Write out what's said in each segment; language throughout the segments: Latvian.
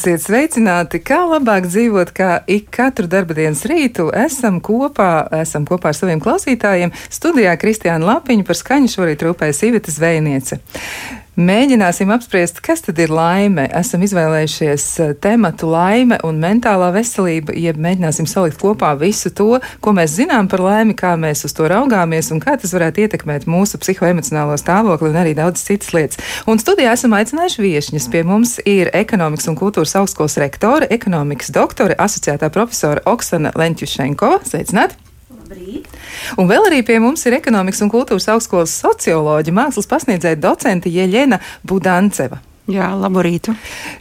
Esiet sveicināti, kā labāk dzīvot, kā ik katru darbdienas rītu. Esam kopā, esam kopā ar saviem klausītājiem. Studijā Kristiāna Lapiņa par skaņu šorīt rūpējas Ivita Zvejniece. Mēģināsim apspriest, kas tad ir laime. Esam izvēlējušies eh, tematu laime un mentālā veselība, jeb mēģināsim salikt kopā visu to, ko mēs zinām par laimi, kā mēs uz to raugāmies un kā tas varētu ietekmēt mūsu psihoemocionālo stāvokli un arī daudz citas lietas. Un studijā esam aicinājuši viešņus. Pie mums ir ekonomikas un kultūras augstskolas rektore, ekonomikas doktore, asociētā profesora Oksana Leņķušenko. Sveicināti! Labrīt! Un vēl arī pie mums ir ekonomikas un kultūras augstskolas socioloģija, mākslas pasniedzēja docente Jeļena Budanceva. Jā, labu rītu.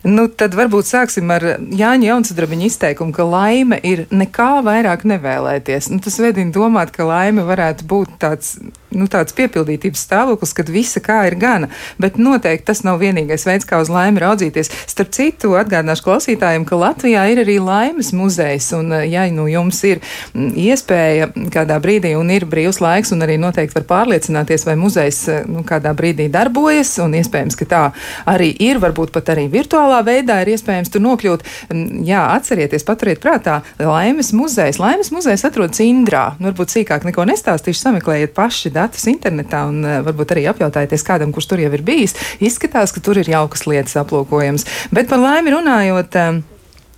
Nu, tad varbūt sāksim ar Jāņa Jaunsudrabiņa izteikumu, ka laime ir nekā vairāk nevēlēties. Nu, tas vedina domāt, ka laime varētu būt tāds, nu, tāds piepildītības stāvoklis, kad visa kā ir gana. Bet noteikti tas nav vienīgais veids, kā uz laimi raudzīties. Starp citu, atgādināšu klausītājiem, ka Latvijā ir arī laimes muzejs. Un, ja nu jums ir mm, iespēja kādā brīdī un ir brīvs laiks, un arī noteikti var pārliecināties, vai muzejs nu, kādā brīdī darbojas, un iespējams, ka tā arī ir, varbūt pat arī virtuālā veidā ir iespējams tur nokļūt. Mm, jā, atcerieties, paturiet prātā, Laimes muzejs. Laimes muzejs atrodas Indrā. Nu, varbūt sīkāk neko nestāstīšu, sameklējiet paši datus internetā un uh, varbūt arī apjautājieties kādam, kurš tur jau ir bijis. Izskatās, ka tur ir jaukas lietas aplūkojams. Bet par laimi runājot. Um,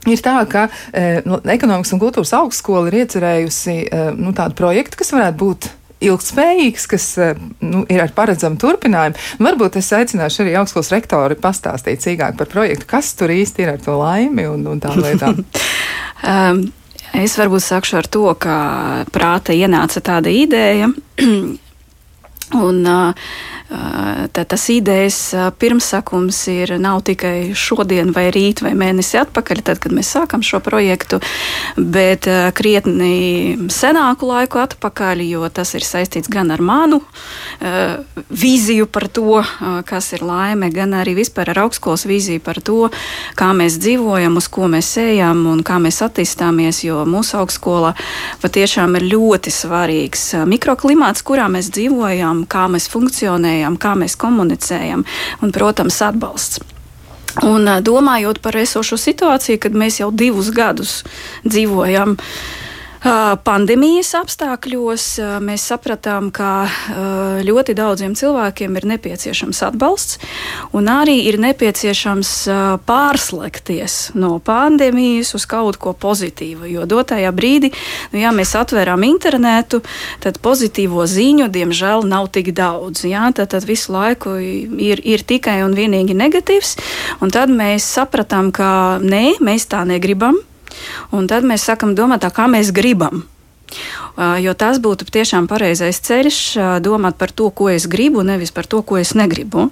Ir tā, ka e, ekonomikas un kultūras augstskola ir iecerējusi e, nu, tādu projektu, kas varētu būt ilgspējīgs, kas eh, nu, ir ar paredzamu turpinājumu. Varbūt es aicināšu arī augstskolas rektori pastāstīt sīkāk par projektu, kas tur īsti ir ar to laimi un, un tām lietām. um. Es varbūt sākšu ar to, ka prāta ienāca tāda ideja. un, Tā, tas idejas pirmsakums ir nav tikai šodien, vai rīt, vai mēnesi atpakaļ, tad, kad mēs sākam šo projektu, bet krietni senāku laiku atpakaļ, jo tas ir saistīts gan ar manu vīziju par to, kas ir laime, gan arī vispār ar augstskolas vīziju par to, kā mēs dzīvojam, uz ko mēs ejam un kā mēs attīstāmies, jo mūsu augstskola patiešām ir ļoti svarīgs mikroklimāts, kurā mēs dzīvojam, kā mēs funkcionējam kā mēs komunicējam, un, protams, atbalsts. Un domājot par esošo situāciju, kad mēs jau divus gadus dzīvojam uh, Pandēmijas apstākļos mēs sapratām, ka ļoti daudziem cilvēkiem ir nepieciešams atbalsts, un arī ir nepieciešams pārslēgties no pandēmijas uz kaut ko pozitīvu. Jo dotajā brīdī, nu, ja mēs atvērām internetu, tad pozitīvo ziņu, diemžēl, nav tik daudz. Jā, tad, tad visu laiku ir, ir tikai un vienīgi negatīvs, un tad mēs sapratām, ka nē, mēs tā negribam. Un tad mēs sākam domāt, kā mēs gribam. Jo tas būtu tiešām pareizais ceļš domāt par to, ko es gribu, nevis par to, ko es negribu.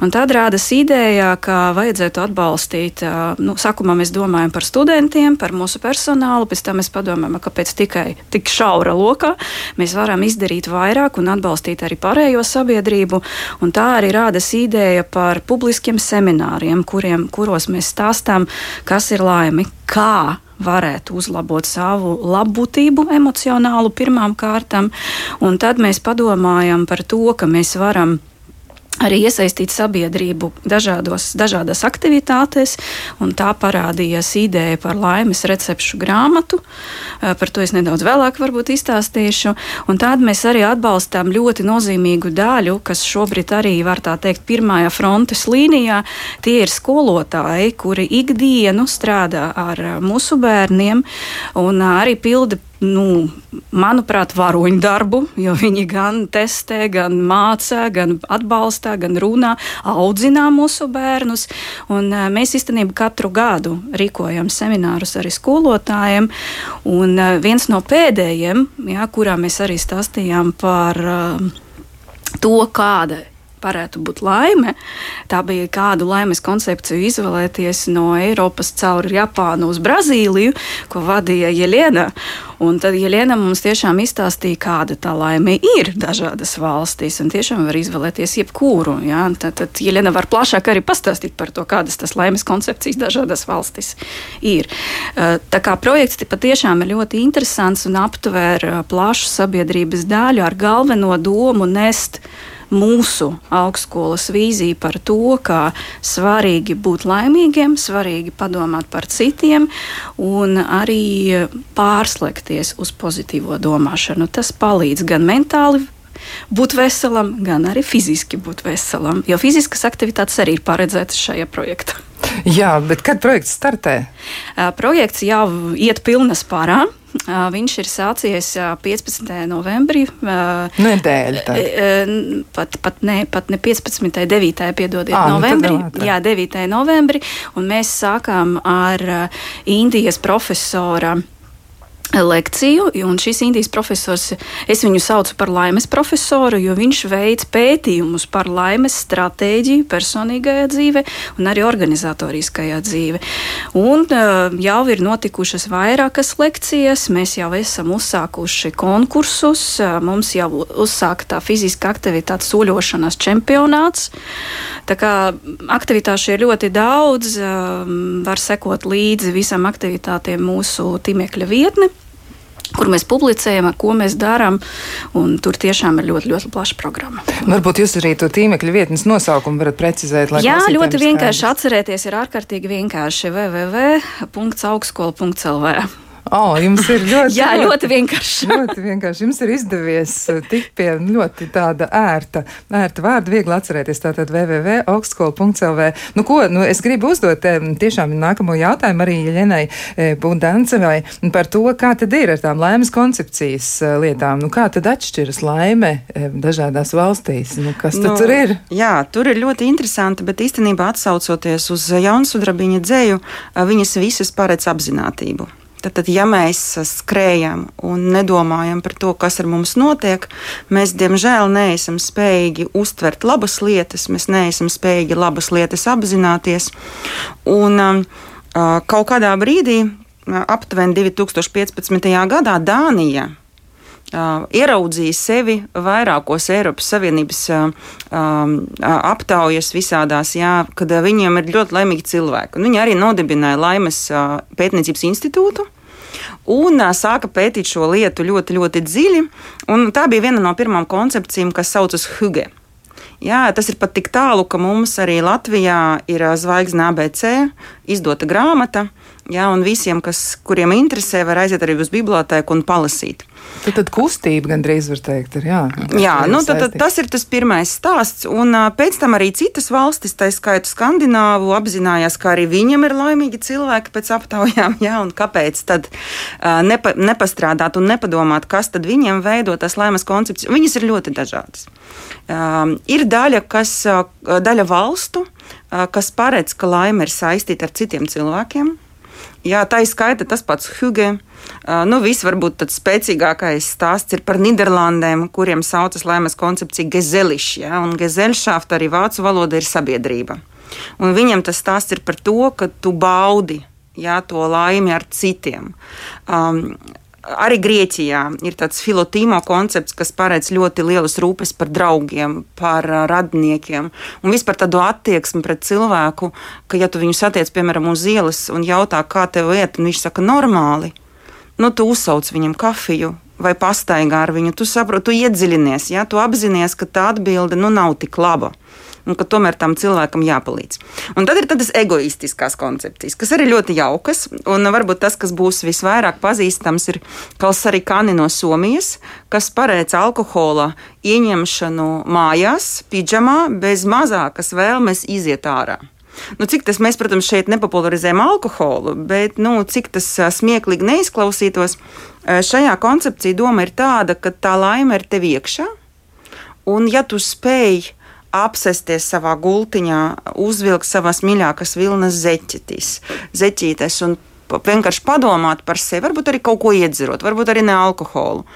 Un tad rādas ideja, ka vajadzētu atbalstīt, nu, sākumā mēs domājam par studentiem, par mūsu personālu, pēc tam mēs padomājam, kāpēc tikai tik šaura lokā mēs varam izdarīt vairāk un atbalstīt arī pārējo sabiedrību. Un tā arī rādas ideja par publiskiem semināriem, kuriem, kuros mēs stāstām, kas ir laime, kā varētu uzlabot savu labbūtību emocionālu pirmām kārtām, un tad mēs padomājam par to, ka mēs varam arī iesaistīt sabiedrību dažādos, dažādās aktivitātēs, un tā parādījās ideja par laimes recepšu grāmatu. Par to es nedaudz vēlāk izstāstīšu. Un tādu mēs arī atbalstām ļoti nozīmīgu daļu, kas šobrīd arī var tā teikt pirmajā frontes līnijā. Tie ir skolotāji, kuri ikdienu strādā ar mūsu bērniem un arī pilda nu, manuprāt, varoņu darbu, jo viņi gan testē, gan mācā, gan atbalstā, gan runā, audzinā mūsu bērnus. Un, uh, mēs īstenībā katru gadu rīkojam seminārus arī skolotājiem. Un, uh, viens no pēdējiem, jā, kurā mēs arī stāstījām par uh, to, kāda varētu būt laime. Tā bija kādu laimes koncepciju izvēlēties no Eiropas caur Japānu uz Brazīliju, ko vadīja Jelena. Un tad Jelena mums tiešām izstāstīja, kāda tā laime ir dažādas valstīs, un tiešām var izvēlēties jebkuru. Ja? Tad, tad Jelena var plašāk arī pastāstīt par to, kādas tas laimes koncepcijas dažādās valstīs ir. Tā kā projekts patiešām ir ļoti interesants un aptver plašu sabiedrības daļu ar galveno domu nest mūsu augstskolas vīzija par to, ka svarīgi būt laimīgiem, svarīgi padomāt par citiem un arī pārslēgties uz pozitīvo domāšanu. Tas palīdz gan mentāli būt veselam, gan arī fiziski būt veselam. Jo fiziskas aktivitātes arī ir paredzētas šajā projektā. Jā, bet kad projekts startē? Projekts jau iet pilnas pārā. Viņš ir sācies 15. novembrī. Nedēļa. Pat, pat, ne, pat ne 15. 9. piedodiet, à, novembrī. Nu jā, 9. novembrī. Un mēs sākām ar Indijas profesora lekciju, un šis indijas profesors, es viņu saucu par laimes profesoru, jo viņš veids pētījumus par laimes stratēģiju personīgajā dzīvē un arī organizatoriskajā dzīvē. Un jau ir notikušas vairākas lekcijas, mēs jau esam uzsākuši konkursus, mums jau uzsākta fiziska aktivitāte soļošanas čempionāts. Tā kā aktivitāšu ir ļoti daudz, var sekot līdzi visam aktivitātiem mūsu tīmekļa vietne kur mēs publicējam, ko mēs darām. Tur tiešām ir ļoti, ļoti plaša programma. Varbūt jūs arī to tīmekļa vietnes nosaukumu varat precizēt. Jā, ļoti vienkārši atcerēties, ir ārkārtīgi vienkārši www.augstskola.lv. Oh, jums ir ļoti, Jā, ļoti vienkārši. ļoti vienkārši. Jums ir izdevies uh, tikt pie ļoti tāda ērta, ērta vārda, viegli atcerēties. Tātad www.augstskola.lv. Nu, ko, nu, es gribu uzdot tiešām nākamo jautājumu arī Jelenai e, Bundancevai par to, kā tad ir ar tām laimes koncepcijas e, lietām. Nu, kā tad atšķiras laime dažādās valstīs? Nu, kas tad nu, tur ir? Jā, tur ir ļoti interesanti, bet īstenībā atsaucoties uz Jaunsudrabiņa dzēju, viņas visas paredz apzinātību. Tad, tad, ja mēs skrējam un nedomājam par to, kas ar mums notiek, mēs diemžēl neesam spējīgi uztvert labas lietas, mēs neesam spējīgi labas lietas apzināties. Un uh, kaut kādā brīdī, uh, aptuveni 2015. gadā, Dānija ieraudzīja sevi vairākos Eiropas Savienības aptaujas visādās, jā, kad viņiem ir ļoti laimīgi cilvēki. Viņi arī nodibināja Laimes pētniecības institūtu. Un sāka pētīt šo lietu ļoti, ļoti dziļi. Tā bija viena no pirmām koncepcijām, kas saucas Huge. Jā, tas ir pat tik tālu, ka mums arī Latvijā ir zvaigzne ABC izdota grāmata, jā, un visiem, kas, kuriem interesē, var aiziet arī uz bibliotēku un palasīt. Tad, tad kustība gandrīz var teikt, ir jā. Jā, nu, tad, tad, tas ir tas pirmais stāsts, un pēc tam arī citas valstis, tā skaita Skandināvu, apzinājās, ka arī viņam ir laimīgi cilvēki pēc aptaujām, jā, un kāpēc tad nepa, nepastrādāt un nepadomāt, kas tad viņiem veido tās laimes koncepcijas. Viņas ir ļoti dažādas. Ir daļa, kas, daļa valstu, kas paredz, ka laime ir saistīta ar citiem cilvēkiem. Jā, tā ir skaita tas pats Hugo. Nu, viss varbūt tāds spēcīgākais stāsts ir par Nīderlandēm, kuriem saucas laimes koncepcija gezelišs. Ja? Un gezelšāft arī vācu valoda ir sabiedrība. Un viņam tas stāsts ir par to, ka tu baudi jā, to laimi ar citiem. Um, Arī Grieķijā ir tāds filotīmo koncepts, kas paredz ļoti lielas rūpes par draugiem, par radiniekiem un vispār tādu attieksmi pret cilvēku, ka, ja tu viņu satiec, piemēram, uz ielas un jautā, kā tev iet, un viņš saka, normāli, nu, tu uzsauc viņam kafiju. Vai pastaigā ar viņu, tu saproti, tu iedziļinies, ja tu apzinājies, ka tā atbilde nu, nav tik laba un ka tomēr tam cilvēkam jāpalīdz. Un tad ir tādas egoistiskās koncepcijas, kas arī ļoti jaukas, un varbūt tas, kas būs visvairāk pazīstams, ir Kalsari Kani no Somijas, kas paredz alkohola ieņemšanu mājās, pidžamā, bez mazākas vēlmes iziet ārā. Nu, cik tas mēs, protams, šeit nepopularizējam alkoholu, bet nu, cik tas smieklīgi neizklausītos, šajā koncepcijā doma ir tāda, ka tā laime ir tev iekšā, un ja tu spēj apsēsties savā gultiņā, uzvilkt savas mīļākās vilnas zeķetis, zeķītes un vienkārši padomāt par sevi, varbūt arī kaut ko iedzerot, varbūt arī ne alkoholu.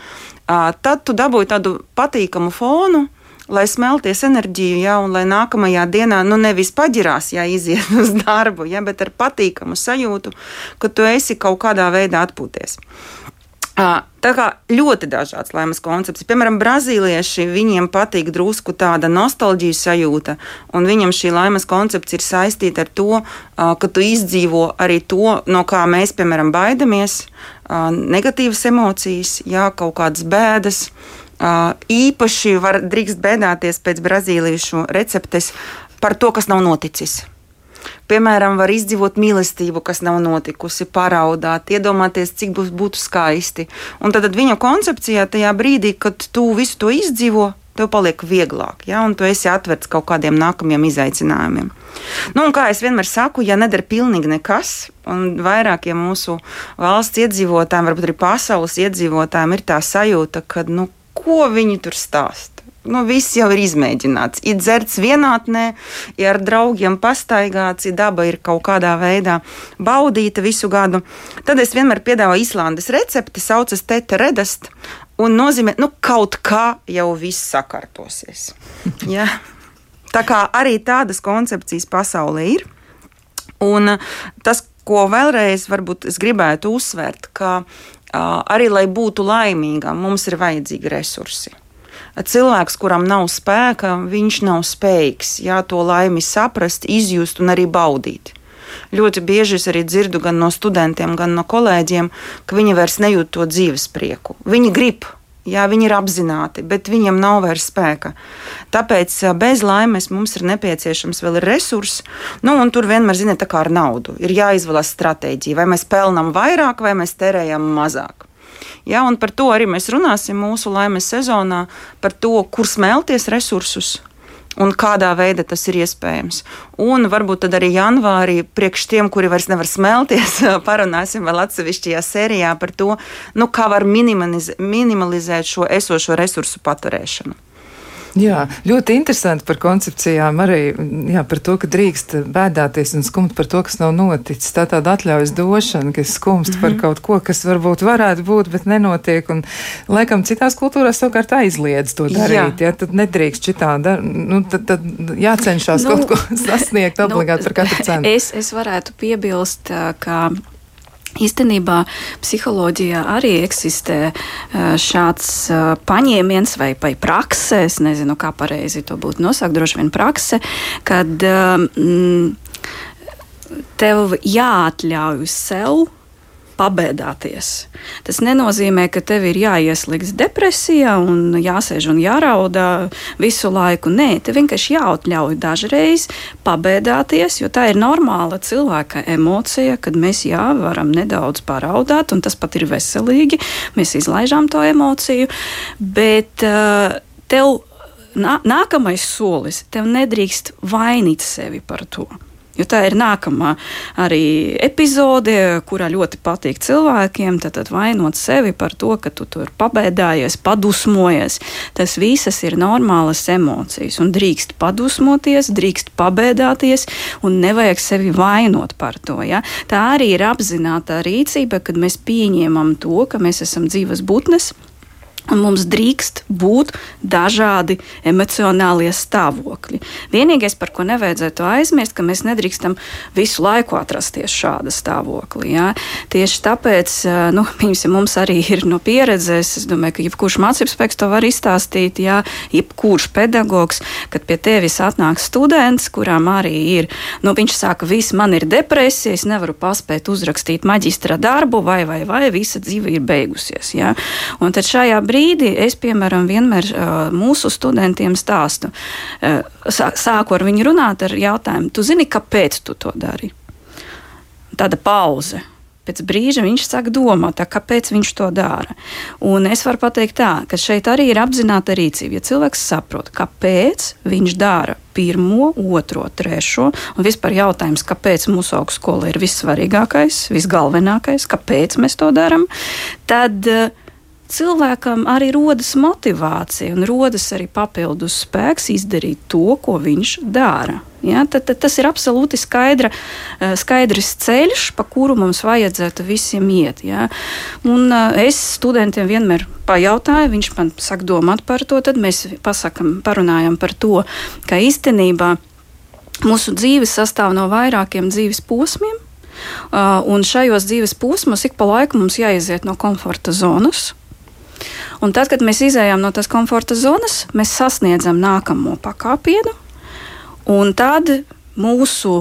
Tad tu dabūji tādu patīkamu fonu, lai smelties enerģiju, ja, un lai nākamajā dienā nu, nevis paģirās, ja iziet uz darbu, ja, bet ar patīkamu sajūtu, ka tu esi kaut kādā veidā atpūties. Tā kā ļoti dažādas laimes koncepts. Piemēram, brazīlieši viņiem patīk drusku tāda nostalģijas sajūta, un viņam šī laimes koncepts ir saistīta ar to, ka tu izdzīvo arī to, no kā mēs, piemēram, baidamies, negatīvas emocijas, jā, kaut kādas bēdas, īpaši var drīkst bēdāties pēc brazīliešu receptes par to, kas nav noticis. Piemēram, var izdzīvot mīlestību, kas nav notikusi, paraudāt, iedomāties, cik būs, būtu skaisti. Un tad, tad viņa koncepcijā tajā brīdī, kad tu visu to izdzīvo, tev paliek vieglāk, ja, un tu esi atvērts kaut kādiem nākamajiem izaicinājumiem. Nu, kā es vienmēr saku, ja nedara pilnīgi nekas, un vairākiem mūsu valsts iedzīvotājiem, varbūt arī pasaules iedzīvotājiem, ir tā sajūta, ka, nu, ko viņi tur stāsta nu, viss jau ir izmēģināts. Ir dzerts vienatnē, ja ar draugiem pastaigāts, ja daba ir kaut kādā veidā baudīta visu gadu. Tad es vienmēr piedāvāju Īslandes recepti, saucas Tete Redast, un nozīmē, nu, kaut kā jau viss sakārtosies. ja? Tā kā arī tādas koncepcijas pasaulē ir. Un tas, ko vēlreiz varbūt es gribētu uzsvērt, ka arī lai būtu laimīgam, mums ir vajadzīgi resursi cilvēks, kuram nav spēka, viņš nav spējīgs jā, to laimi saprast, izjust un arī baudīt. Ļoti bieži es arī dzirdu gan no studentiem, gan no kolēģiem, ka viņi vairs nejūt to dzīves prieku. Viņi grib, Jā, viņi ir apzināti, bet viņiem nav vairs spēka. Tāpēc bez laimes mums ir nepieciešams vēl resursi. Nu, tur vienmēr, ziniet, tā kā ar naudu. Ir jāizvēlas stratēģija, vai mēs pelnām vairāk, vai mēs tērējam mazāk. Ja, par to arī mēs runāsim mūsu laimes sezonā, par to, kur smelties resursus. Un kādā veidā tas ir iespējams. Un varbūt tad arī janvārī, priekš tiem, kuri vairs nevar smelties, parunāsim vēl atsevišķajā sērijā par to, nu, kā var minimalizēt šo esošo resursu paturēšanu. Jā, ļoti interesanti par koncepcijām arī jā, par to, ka drīkst bēdāties un skumt par to, kas nav noticis. Tā tāda atļaujas došana, ka skumst mm -hmm. par mhm. kaut ko, kas varbūt varētu būt, bet nenotiek. Un, laikam citās kultūrās savukārt aizliedz to darīt. Jā. Ja, tad nedrīkst šitā, dar, nu, tad, tad jācenšas nu, kaut ko sasniegt obligāti nu, par katru cenu. Es, es varētu piebilst, ka Īstenībā psiholoģijā arī eksistē šāds paņēmiens vai, vai prakse, es nezinu, kā pareizi to būtu nosaukt, droši vien prakse, kad mm, tev jāatļauj sev pabēdāties. Tas nenozīmē, ka tev ir jāieslīgs depresijā un jāsēž un jāraudā visu laiku. Nē, tev vienkārši jāatļauj dažreiz pabēdāties, jo tā ir normāla cilvēka emocija, kad mēs jā, varam nedaudz paraudāt, un tas pat ir veselīgi. Mēs izlaižam to emociju, bet uh, tev nā, nākamais solis, tev nedrīkst vainīt sevi par to. Jo tā ir nākamā arī epizode, kurā ļoti patīk cilvēkiem. Tad, tad vainot sevi par to, ka tu tur pabēdājies, padusmojies. Tas visas ir normālas emocijas. Un drīkst padusmoties, drīkst pabēdāties, un nevajag sevi vainot par to. Ja? Tā arī ir apzināta rīcība, kad mēs pieņemam to, ka mēs esam dzīves būtnes Un mums drīkst būt dažādi emocionālie stāvokļi. Vienīgais, par ko nevajadzētu aizmirst, ka mēs nedrīkstam visu laiku atrasties šāda stāvoklī. Jā. Tieši tāpēc nu, mums arī ir no pieredzes, es domāju, ka jebkurš mācību spēks to var izstāstīt, jā, jebkurš pedagogs, kad pie tevis atnāk students, kurām arī ir, nu, viņš saka, viss man ir depresija, es nevaru paspēt uzrakstīt maģistra darbu, vai, vai, vai visa dzīve ir beigusies. Jā. Un tad šajā brīdī brīdī es, piemēram, vienmēr mūsu studentiem stāstu, sāku ar viņu runāt ar jautājumu, tu zini, kāpēc tu to dari? Tāda pauze. Pēc brīža viņš sāk domāt, kāpēc viņš to dara. Un es varu pateikt, tā, ka šeit arī ir apzināta rīcība. Ja cilvēks saprot, kāpēc viņš dara pirmo, otro, trešo, un vispār jautājums, kāpēc mūsu augstskola ir vissvarīgākais, visgalvenākais, kāpēc mēs to darām, tad uh, cilvēkam arī rodas motivācija un rodas arī papildus spēks izdarīt to, ko viņš dara. Ja, tad, tad tas ir absolūti skaidra, eh, skaidrs ceļš, pa kuru mums vajadzētu visiem iet. Ja. Un, uh, es studentiem vienmēr pajautāju, viņš man saka domāt par to, tad mēs pasakam, parunājam par to, ka īstenībā mūsu dzīve sastāv no vairākiem dzīves posmiem. Uh, un šajos dzīves posmos ik pa laikam mums jāiziet no komforta zonas, Un tad, kad mēs izējām no tās komforta zonas, mēs sasniedzam nākamo pakāpienu, un tad mūsu,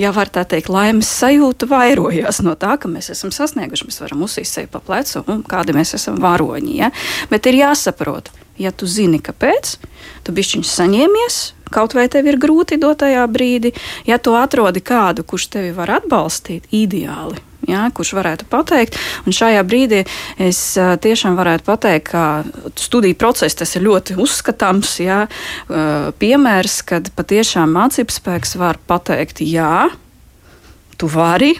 ja var tā teikt, laimes sajūta vairojās no tā, ka mēs esam sasnieguši, mēs varam uzsīst sevi pa plecu un kādi mēs esam varoņi. Ja? Bet ir jāsaprot, ja tu zini, kāpēc, tu bišķiņš saņēmies, kaut vai tev ir grūti dotajā brīdī, ja tu atrodi kādu, kurš tevi var atbalstīt, ideāli ja, kurš varētu pateikt. Un šajā brīdī es tiešām varētu pateikt, ka studiju process tas ir ļoti uzskatāms ja, piemērs, kad patiešām mācību spēks var pateikt, jā, tu vari,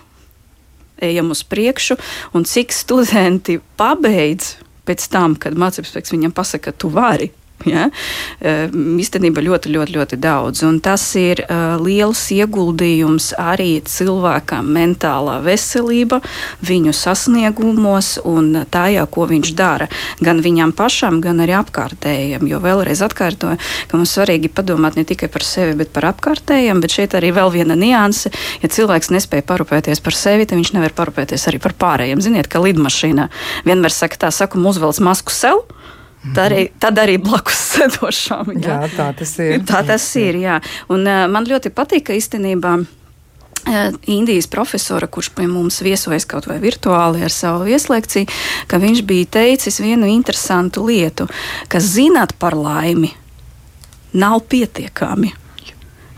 ejam uz priekšu, un cik studenti pabeidz pēc tam, kad mācību spēks viņam pasaka, tu vari Ja? Īstenībā ļoti, ļoti, ļoti daudz. Un tas ir uh, liels ieguldījums arī cilvēkam mentālā veselība, viņu sasniegumos un tajā, ko viņš dara. Gan viņam pašam, gan arī apkārtējiem. Jo vēlreiz atkārtoju, ka mums svarīgi padomāt ne tikai par sevi, bet par apkārtējiem. Bet šeit arī vēl viena nianse. Ja cilvēks nespēja parūpēties par sevi, tad viņš nevar parūpēties arī par pārējiem. Ziniet, ka lidmašīnā vienmēr saka, tā saku, uzvelc masku sev Tad arī, tad arī blakus sēdošām. Jā. jā, tā tas ir. Tā tas ir, jā. Un uh, man ļoti patīk, ka īstenībā. Indijas profesora, kurš pie mums viesojas kaut vai virtuāli ar savu vieslekciju, ka viņš bija teicis vienu interesantu lietu, ka zināt par laimi nav pietiekami.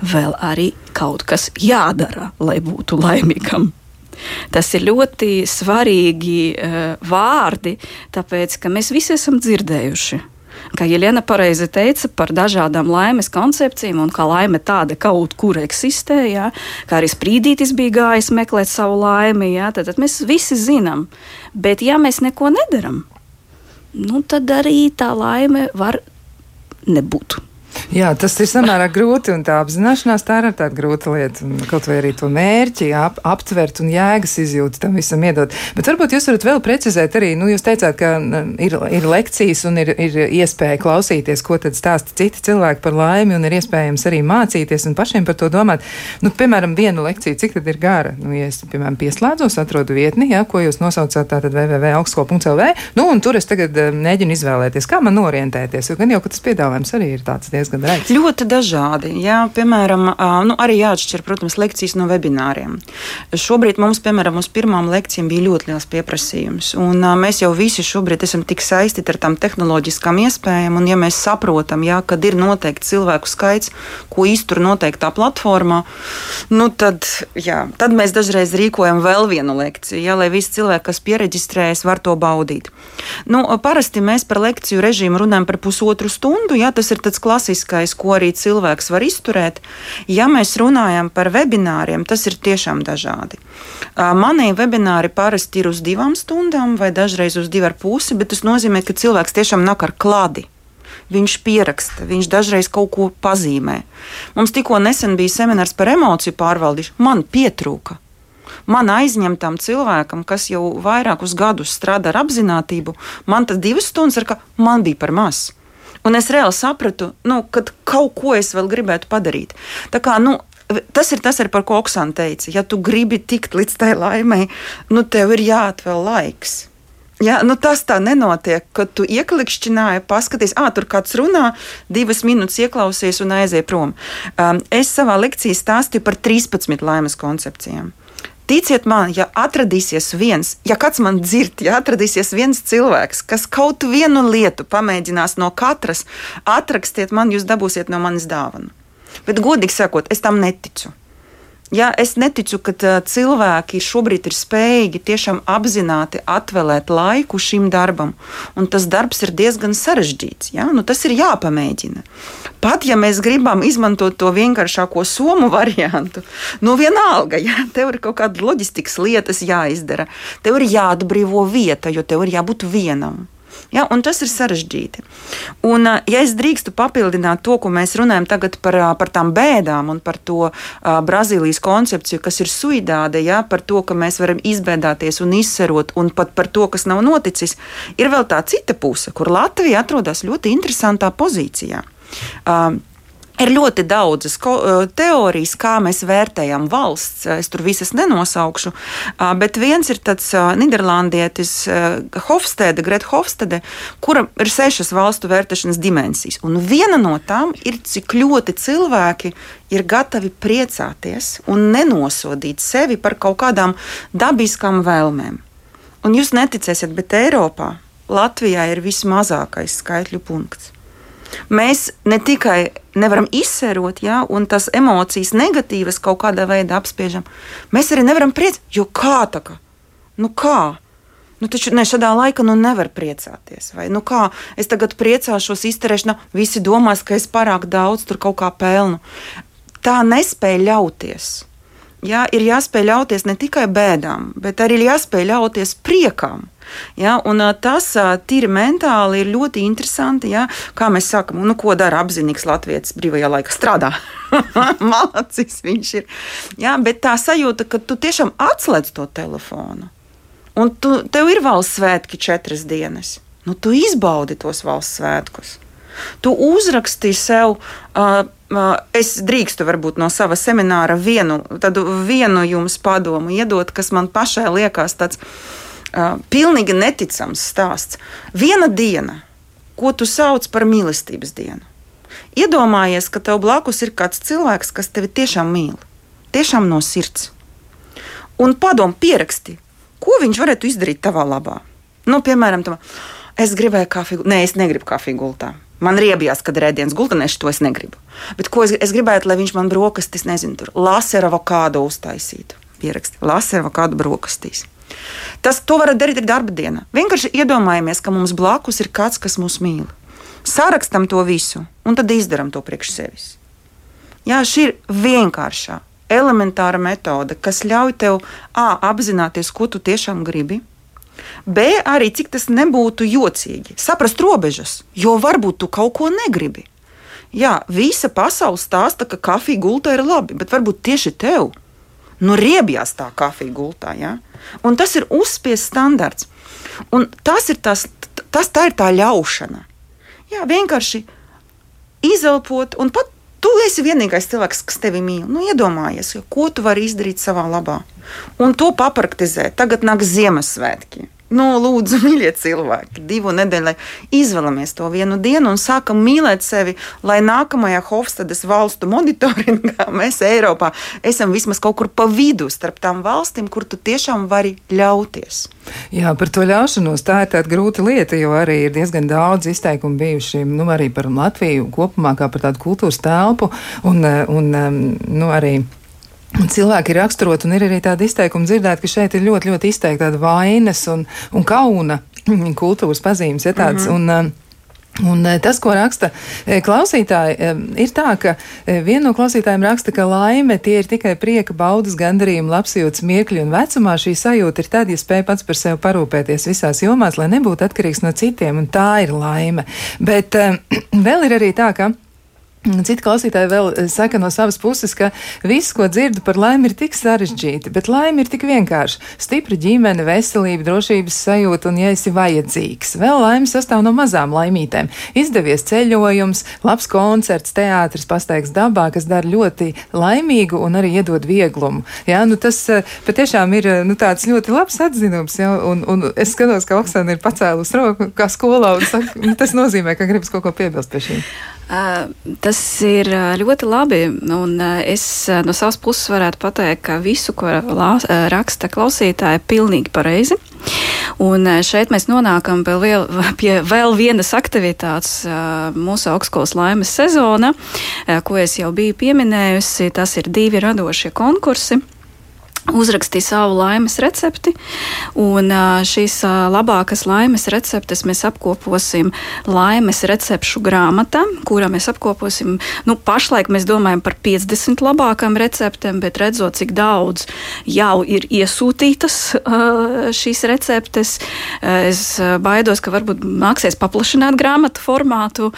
Vēl arī kaut kas jādara, lai būtu laimīgam. Tas ir ļoti svarīgi uh, vārdi, tāpēc ka mēs visi esam dzirdējuši. Kā Jelena pareizi teica par dažādām laimes koncepcijām, un kā laime tāda kaut kur eksistē, jā, kā arī sprīdītis bija gājis meklēt savu laimi, jā, tad, tad mēs visi zinām. Bet ja mēs neko nedaram, nu, tad arī tā laime var nebūt. Jā, tas ir samērā grūti, un tā apzināšanās tā ir tāda grūta lieta. Kaut vai arī to mērķi ap, aptvert un jēgas izjūtu tam visam iedot. Bet varbūt jūs varat vēl precizēt arī, nu, jūs teicāt, ka ir, ir lekcijas un ir, ir iespēja klausīties, ko tad stāsta citi cilvēki par laimi, un ir iespējams arī mācīties un pašiem par to domāt. Nu, piemēram, vienu lekciju, cik tad ir gara? Nu, ja es, piemēram, pieslēdzos, atrodu vietni, jā, ko jūs nosaucāt, tātad www.augstskolu.lv, nu, un tur es tagad mēģinu izvēlēties, kā man orientēties, jo gan jau, ka tas piedāvājums arī ir tāds diezgan diezgan raids? Ļoti dažādi. Jā, piemēram, nu, arī jāatšķir, protams, lekcijas no webināriem. Šobrīd mums, piemēram, uz pirmām lekcijām bija ļoti liels pieprasījums. Un, mēs jau visi šobrīd esam tik saistīti ar tām tehnoloģiskām iespējām, un ja mēs saprotam, jā, kad ir noteikti cilvēku skaits, ko iztur noteiktā platformā, nu, tad, jā, tad mēs dažreiz rīkojam vēl vienu lekciju, jā, lai visi cilvēki, kas pieregistrējas, var to baudīt. Nu, parasti mēs par lekciju režīmu runājam par pusotru stundu. Jā, tas ir tāds klasiskais, ko arī cilvēks var izturēt. Ja mēs runājam par webināriem, tas ir tiešām dažādi. Manie webināri parasti ir uz divām stundām vai dažreiz uz divu ar pusi, bet tas nozīmē, ka cilvēks tiešām nāk ar klādi viņš pieraksta, viņš dažreiz kaut ko pazīmē. Mums tikko nesen bija seminārs par emociju pārvaldīšanu. Man pietrūka man aizņemtam cilvēkam, kas jau vairākus gadus strādā ar apziņotību, man tas divas stundas ir, ka man bija par maz. Un es reāli sapratu, nu, ka kaut ko es vēl gribētu padarīt. Tā kā, nu, Tas ir tas, par ko Oksana teica. Ja tu gribi tikt līdz tai laimei, nu tev ir jāatvēl laiks. Ja, nu tas tā nenotiek, kad tu ieklikšķināji, paskaties, ah, tur kāds runā, divas minūtes ieklausies un aizies prom. Um, es savā lekcijā stāstīju par 13 laimes koncepcijām. Ticiet man, ja atradīsies viens, ja kāds man dzird, ja atradīsies viens cilvēks, kas kaut vienu lietu pamēģinās no katras, atrakstiet man, jūs dabūsiet no manis dāvanu. Bet, godīgi sakot, es tam neticu. Ja, es neticu, ka uh, cilvēki šobrīd ir spējīgi tiešām apzināti atvēlēt laiku šim darbam. Un tas darbs ir diezgan sarežģīts. Ja? Nu, tas ir jāpamēģina. Pat ja mēs gribam izmantot to vienkāršāko somu variantu, nu vienalga, ja tev ir kaut kāda loģistikas lietas jāizdara, tev ir jāatbrīvo vieta, jo tev ir jābūt vienam. Ja, tas ir sarežģīti. Un, ja es drīkstu papildināt to, ko mēs runājam tagad par, par tām bēdām un par to uh, Brazīlijas koncepciju, kas ir suidāde, ja, par to, ka mēs varam izbēdāties un izserot, un pat par to, kas nav noticis, ir vēl tā cita puse, kur Latvija atrodas ļoti interesantā pozīcijā. Uh, Ir ļoti daudzas teorijas, kā mēs vērtējam valsts. Es tur visas nenosaukšu, bet viens ir tāds Nīderlandietis Hofstede, Greta Hofstede, kura ir sešas valstu vērtēšanas dimensijas. Un viena no tām ir, cik ļoti cilvēki ir gatavi priecāties un nenosodīt sevi par kaut kādām dabiskām vēlmēm. Un jūs neticēsiet, bet Eiropā Latvijā ir vismazākais skaitļu punkts. Mēs ne tikai nevaram izsērot, ja, un tas emocijas negatīvas kaut kādā veidā apspiežam, mēs arī nevaram priecāties. Jo kā tā kā? Nu kā? Nu, taču ne, šādā laikā nu, nevar priecāties. Vai, nu kā, es tagad priecāšos, izterēšanā, visi domās, ka es pārāk daudz tur kaut kā pelnu. Tā nespēja ļauties. Jā, ir jāspēj ļauties ne tikai bēdām, bet arī jāspēj ļauties priekam. Ja, un, tas tīri mentāli ir ļoti interesanti. Ja, kā mēs sakām, nu, ko dara apzinīgs latviečs brīvajā laikā? Strādā. Malacis viņš ir. Ja, bet tā sajūta, ka tu tiešām atslēdz to telefonu. Un tu, tev ir valsts svētki četras dienas. Nu, tu izbaudi tos valsts svētkus. Tu uzraksti sev, uh, es drīkstu varbūt no sava semināra vienu, vienu jums padomu iedot, kas man pašai liekas tāds uh, pilnīgi neticams stāsts. Viena diena, ko tu sauc par mīlestības dienu. Iedomājies, ka tev blakus ir kāds cilvēks, kas tevi tiešām mīl, tiešām no sirds. Un padomu pieraksti, ko viņš varētu izdarīt tavā labā. Nu, piemēram, tavā, es gribēju kafiju, nē, es negribu kafiju gultā. Man riebjās, kad ir ēdienas gultā, es to es negribu. Bet ko es, es gribētu, lai viņš man brokastis, nezinu, tur laseru avokādu uztaisītu. Pieraksti, laseru avokādu brokastīs. Tas to var darīt arī darba dienā. Vienkārši iedomājamies, ka mums blakus ir kāds, kas mūs mīl. Sarakstam to visu un tad izdarām to priekš sevis. Jā, šī ir vienkāršā, elementāra metode, kas ļauj tev A, apzināties, ko tu tiešām gribi. B, arī cik tas nebūtu jocīgi, saprast robežas, jo varbūt tu kaut ko negribi. Jā, visa pasaule stāsta, ka kafija gultā ir labi, bet varbūt tieši tev nu, riebjās tā kafija gultā. Ja? Un tas ir uzspiests standarts. Un tas ir tas, tas tā ir tā ļaušana. Jā, vienkārši izelpot, un pat tu esi vienīgais cilvēks, kas tevi mīl. Nu, iedomājies, ko tu vari izdarīt savā labā. Un to papraktizēt. Tagad nāk Ziemassvētki. Nu, lūdzu, mīļie cilvēki, divu nedēļu izvēlamies to vienu dienu un sākam mīlēt sevi, lai nākamajā Hofstadas valstu monitoringā mēs Eiropā esam vismaz kaut kur pa vidu starp tām valstīm, kur tu tiešām vari ļauties. Jā, par to ļaušanos tā ir tāda grūta lieta, jo arī ir diezgan daudz izteikumu bijuši nu, arī par Latviju kopumā, kā par tādu kultūras telpu un, un nu, arī. Cilvēki ir raksturot, un ir arī tāda izteikuma dzirdēt, ka šeit ir ļoti, ļoti izteikta tāda vainas un, un kauna kultūras pazīmes. Ja, tāds, mm -hmm. un, um, Un uh, tas, ko raksta uh, klausītāji, um, ir tā, ka uh, viena no klausītājiem raksta, ka laime tie ir tikai prieka, baudas, gandarījuma, labsajūtas, miekļi un vecumā šī sajūta ir tad, ja spēj pats par sevi parūpēties visās jomās, lai nebūtu atkarīgs no citiem, un tā ir laime. Bet vēl ir arī tā, ka Citi klausītāji vēl eh, saka no savas puses, ka viss, ko dzirdu par laimi, ir tik sarežģīti, bet laime ir tik vienkārši. Stipra ģimene, veselība, drošības sajūta un, ja esi vajadzīgs, vēl laime sastāv no mazām laimītēm. Izdevies ceļojums, labs koncerts, teātris, pastaigs dabā, kas dara ļoti laimīgu un arī iedod vieglumu. Jā, nu tas eh, patiešām ir eh, nu, tāds ļoti labs atzinums, jā, un, un es skatos, ka Oksana ir pacēlus roku kā skolā, un saka, nu, tas nozīmē, ka gribas kaut ko piebilst pie šīm. Tas ir ļoti labi. Un es no savas puses varētu pateikt, ka visu, ko raksta klausītāji, ir pilnīgi pareizi. Un šeit mēs nonākam pie vēl, pie vēl vienas aktivitātes mūsu augstskolas laimes sezona, ko es jau biju pieminējusi. Tas ir divi radošie konkursi uzrakstīja savu laimes recepti, un šīs labākās laimes receptes mēs apkoposim laimes recepšu grāmatā, kurā mēs apkoposim, nu, pašlaik mēs domājam par 50 labākām receptēm, bet redzot, cik daudz jau ir iesūtītas šīs receptes, es baidos, ka varbūt nāksies paplašināt grāmatu formātu.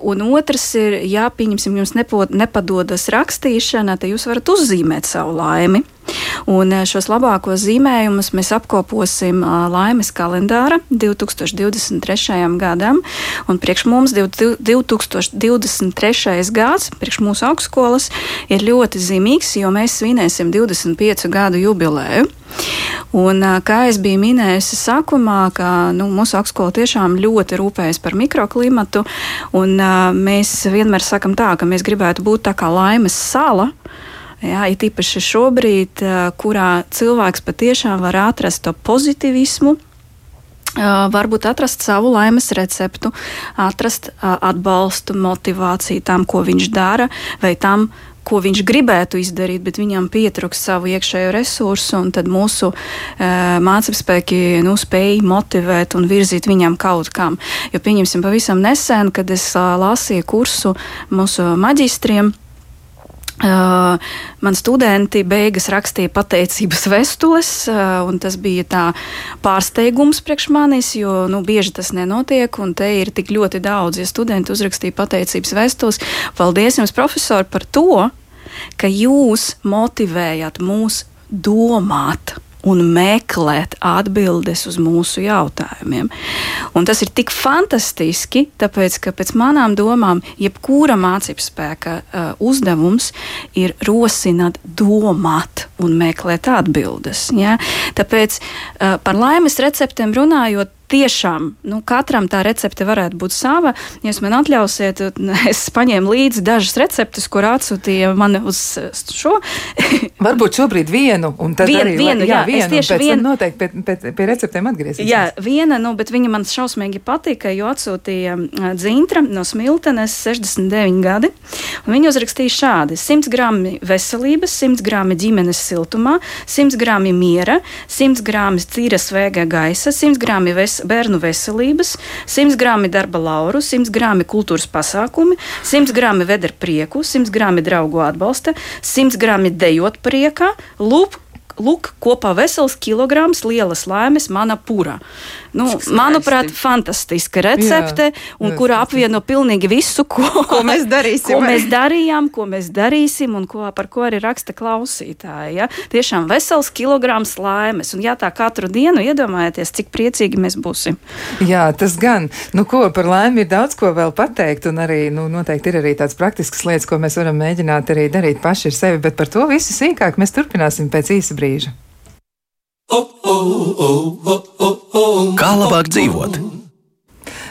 Un otrs ir, ja, pieņemsim, jums nepo, nepadodas rakstīšana, tad jūs varat uzzīmēt savu laimi. Un šos labākos zīmējumus mēs apkoposim laimes kalendāra 2023. gadam. Un priekš mums 2023. gads, priekš mūsu augstskolas, ir ļoti zīmīgs, jo mēs svinēsim 25 gadu jubileju. Un, kā es biju minējusi sākumā, ka nu, mūsu augstskola tiešām ļoti rūpējas par mikroklimatu, un mēs vienmēr sakam tā, ka mēs gribētu būt tā kā laimes sala. Jā, it īpaši šobrīd, kurā cilvēks patiešām var atrast to pozitivismu, varbūt atrast savu laimes recepti, atrast atbalstu, motivāciju tam, ko viņš dara, vai tam, ko viņš gribētu izdarīt, bet viņam pietrūks savu iekšējo resursu, un tad mūsu e, mācību spēki nu, spēja motivēt un virzīt viņam kaut kam. Jo pieņemsim pavisam nesen, kad es lasīju kursu mūsu maģistriem. Uh, man studenti beigas rakstīja pateicības vēstules, uh, un tas bija tā pārsteigums priekš manis, jo nu, bieži tas nenotiek, un te ir tik ļoti daudz, ja studenti uzrakstīja pateicības vēstules. Paldies jums, profesori, par to, ka jūs motivējat mūs domāt un meklēt atbildes uz mūsu jautājumiem. Un tas ir tik fantastiski, tāpēc, ka pēc manām domām, jebkura mācību spēka uh, uzdevums ir rosināt, domāt un meklēt atbildes. Ja? Tāpēc uh, par laimes receptēm runājot, tiešām nu, katram tā recepte varētu būt sava. Ja jūs man atļausiet, es paņēmu līdzi dažas receptes, kur atsūtīja man uz šo. Varbūt šobrīd vienu, un tad Vien, arī vienu, jā, jā, vienu, tieši pēc vienu. noteikti pie, pie, pie receptēm atgriezīsimies. Jā, viena, nu, bet viņa man šausmīgi patika, jo atsūtīja dzintra no Smiltenes 69 gadi. Viņa uzrakstīja šādi: 100 gramu veselības, 100 gramu ģimenes siltumā, 100 gramu miera, 100 gramu cīra svēga gaisa, 100 gramu ves bērnu veselības, 100 gramu darba lauru, 100 gramu kultūras pasākumi, 100 gramu vedra prieku, 100 gramu draugu atbalsta, 100 gramu dejot priekā, lūp, lūk, kopā vesels kilograms lielas laimes mana pura. Nu, manuprāt, fantastiska recepte, Jā, un jā, ir. apvieno pilnīgi visu, ko, Ko mēs darīsim, ko mēs darījām, ko mēs darīsim, un ko, par ko arī raksta klausītāji. Ja? Tiešām vesels kilograms laimes, un ja tā katru dienu iedomājieties, cik priecīgi mēs būsim. Jā, tas gan. Nu, ko par laimi ir daudz ko vēl pateikt, un arī nu, noteikti ir arī tādas praktiskas lietas, ko mēs varam mēģināt arī darīt paši ar sevi, bet par to visu sīkāk mēs turpināsim pēc īsa brīža. Kā labāk dzīvot?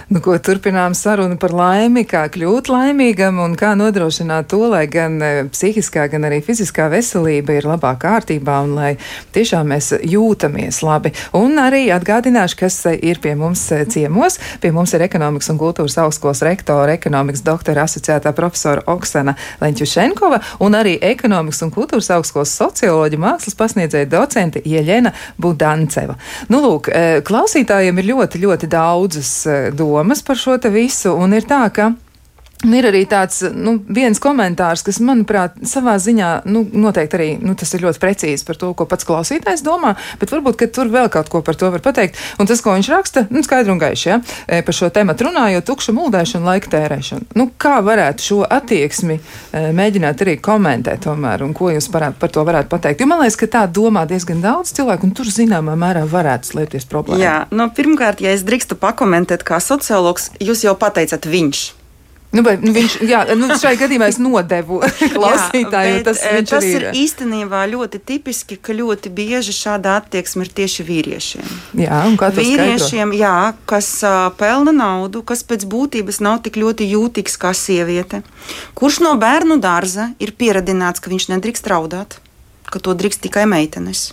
Nu, ko turpinām sarunu par laimi, kā kļūt laimīgam un kā nodrošināt to, lai gan e, psihiskā, gan arī fiziskā veselība ir labā kārtībā un lai tiešām mēs jūtamies labi. Un arī atgādināšu, kas e, ir pie mums e, ciemos. Pie mums ir ekonomikas un kultūras augstskolas rektora, ekonomikas doktora asociētā profesora Oksana Leņķušenkova un arī ekonomikas un kultūras augstskolas socioloģija mākslas pasniedzēja docente Ieļena Budanceva. Nu, lūk, klausītājiem ir ļoti, ļoti daudzas e, domas par šo te visu, un ir tā, ka. Un ir arī tāds nu, viens komentārs, kas, manuprāt, savā ziņā nu, noteikti arī nu, tas ir ļoti precīzi par to, ko pats klausītājs domā, bet varbūt tur vēl kaut ko par to var pateikt. Un tas, ko viņš raksta, nu, skaidri un gaiši ja, e, par šo tēmu runājot, tukša muldēšana, laika tērēšana. Nu, kā varētu šo attieksmi e, mēģināt arī komentēt, tomēr, un ko jūs parāt, par to varētu pateikt? Jo man liekas, ka tā domā diezgan daudz cilvēku, un tur zināmā mērā varētu slēpties problēma. Jā, nu, pirmkārt, ja es drīkstu pakomentēt, kā sociologs, jūs jau pateicat viņš. Nu, vai, nu, viņš, jā, nu, šai gadījumā es nodevu klausītāju, Jā, jo tas, bet, viņš tas arī ir īstenībā ļoti tipiski, ka ļoti bieži šāda attieksme ir tieši vīriešiem. Jā, un kā tas Vīriešiem, jā, kas uh, pelna naudu, kas pēc būtības nav tik ļoti jūtīgs kā sieviete, kurš no bērnu dārza ir pieradināts, ka viņš nedrīkst raudāt, ka to drīkst tikai meitenes.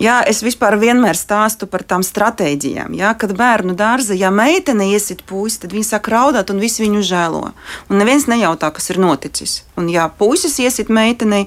Jā, es vispār vienmēr stāstu par tām stratēģijām. Jā, kad bērnu dārza, ja meitene iesit puisi, tad viņi sāk raudāt un visi viņu žēlo. Un neviens nejautā, kas ir noticis. Un ja puisis iesit meitenei,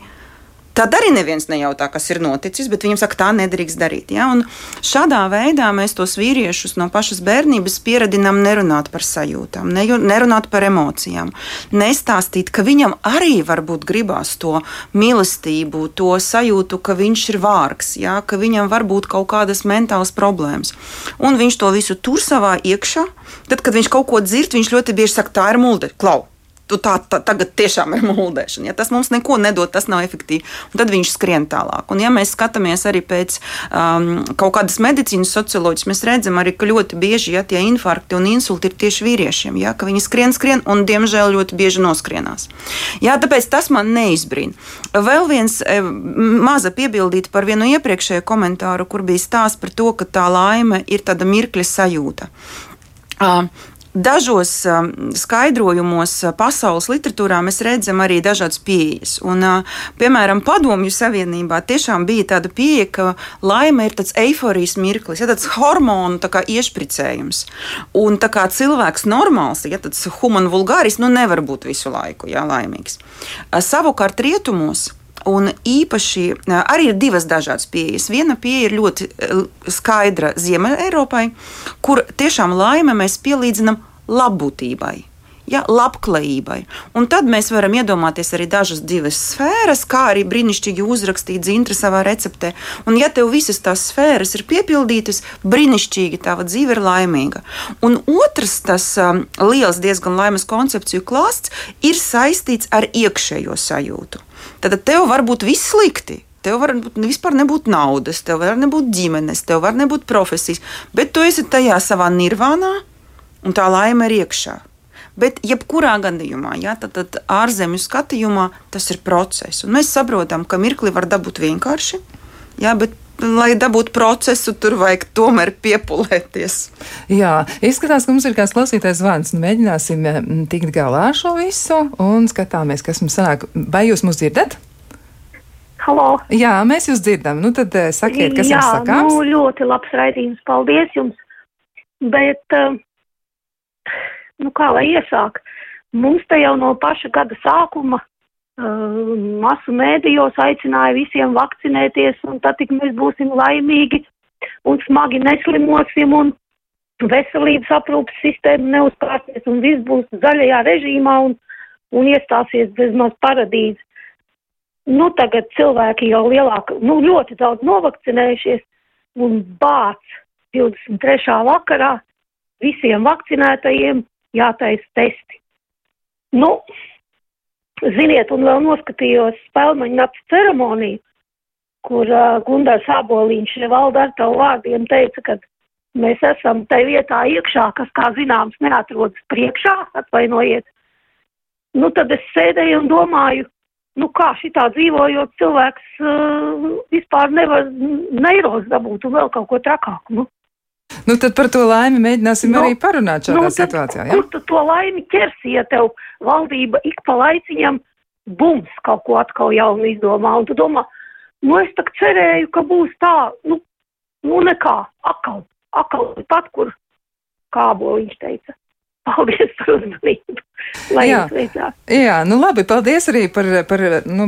Tad arī neviens nejautā, kas ir noticis, bet viņam saka, tā nedrīkst darīt. Ja? Un šādā veidā mēs tos vīriešus no pašas bērnības pieradinām nerunāt par sajūtām, nerunāt par emocijām, nestāstīt, ka viņam arī varbūt gribās to mīlestību, to sajūtu, ka viņš ir vārgs, ja? ka viņam var būt kaut kādas mentālas problēmas. Un viņš to visu tur savā iekšā. Tad, kad viņš kaut ko dzird, viņš ļoti bieži saka, tā ir mulde, klau. Tu tā, tā tagad tiešām ir mūldēšana. Ja tas mums neko nedod, tas nav efektīvi. Un tad viņš skrien tālāk. Un, ja mēs skatāmies arī pēc um, kaut kādas medicīnas socioloģijas, mēs redzam arī, ka ļoti bieži ja, tie infarkti un insulti ir tieši vīriešiem. Ja, viņi skrien, skrien un, diemžēl, ļoti bieži noskrienās. Jā, tāpēc tas man neizbrīna. Vēl viens e, maza piebildīt par vienu iepriekšējo komentāru, kur bija stāsts par to, ka tā laime ir tāda mirkļa sajūta. Uh, Dažos um, skaidrojumos uh, pasaules literatūrā mēs redzam arī dažādas pieejas. Un, uh, piemēram, Padomju Savienībā tiešām bija tāda pieeja, ka laime ir tāds eiforijas mirklis, ja tāds hormonu tā iešpricējums. Un tā kā cilvēks normāls, ja tāds human vulgāris, nu nevar būt visu laiku jā, laimīgs. Uh, savukārt rietumos Un īpaši arī ir divas dažādas pieejas. Viena pieeja ir ļoti skaidra Ziemeļ-Eiropai, kur tiešām laime mēs pielīdzinām labbūtībai. Ja, labklājībai. Un tad mēs varam iedomāties arī dažas divas sfēras, kā arī brīnišķīgi uzrakstīt zintra savā receptē. Un, ja tev visas tās sfēras ir piepildītas, brīnišķīgi tava dzīve ir laimīga. Un otrs, tas um, liels, diezgan laimes koncepciju klāsts, ir saistīts ar iekšējo sajūtu tad tev var būt viss slikti. Tev var būt, vispār nebūt naudas, tev var nebūt ģimenes, tev var nebūt profesijas, bet tu esi tajā savā nirvānā, un tā laime ir iekšā. Bet, jebkurā gadījumā, ja, tad, tad ārzemju skatījumā tas ir process. Un mēs saprotam, ka mirkli var dabūt vienkārši, ja, bet lai dabūtu procesu, tur vajag tomēr piepūlēties. Jā, izskatās, ka mums ir kāds klausītājs zvans. Mēģināsim mm, tikt galā ar šo visu un skatāmies, kas mums sanāk. Vai jūs mūs dzirdat? Halo. Jā, mēs jūs dzirdam. Nu tad eh, sakiet, kas Jā, jums sakāms. Nu, ļoti labs raidījums. Paldies jums. Bet, eh, nu kā lai iesāk? Mums te jau no paša gada sākuma masu mēdījos aicināja visiem vakcinēties, un tad tik mēs būsim laimīgi un smagi neslimosim, un veselības aprūpas sistēma neuzkārsies, un viss būs zaļajā režīmā, un, un iestāsies bezmaz paradīze. Nu, tagad cilvēki jau lielāk, nu, ļoti daudz novakcinējušies, un bāc 23. vakarā visiem vakcinētajiem jātais testi. Nu, Ziniet, un vēl noskatījos spēlmaņu nakts ceremoniju, kur uh, Gundars Āboliņš valda ar tavu vārdiem teica, ka mēs esam tai vietā iekšā, kas, kā zināms, neatrodas priekšā, atvainojiet. Nu, tad es sēdēju un domāju, nu kā šitā dzīvojot cilvēks uh, vispār nevar neirozi dabūt un vēl kaut ko trakāku. Nu. Nu, tad par to laimi mēģināsim nu, arī parunāt šādā nu, situācijā. Ja? Kur tu to laimi ķersi, ja tev valdība ik pa laiciņam bums kaut ko atkal jaunu izdomā? Un tu domā, nu es tak cerēju, ka būs tā, nu, nu nekā, akal, akal pat, kur kābo viņš teica. Paldies par uzmanību. Lai jā, jā, nu labi, paldies arī par, par nu,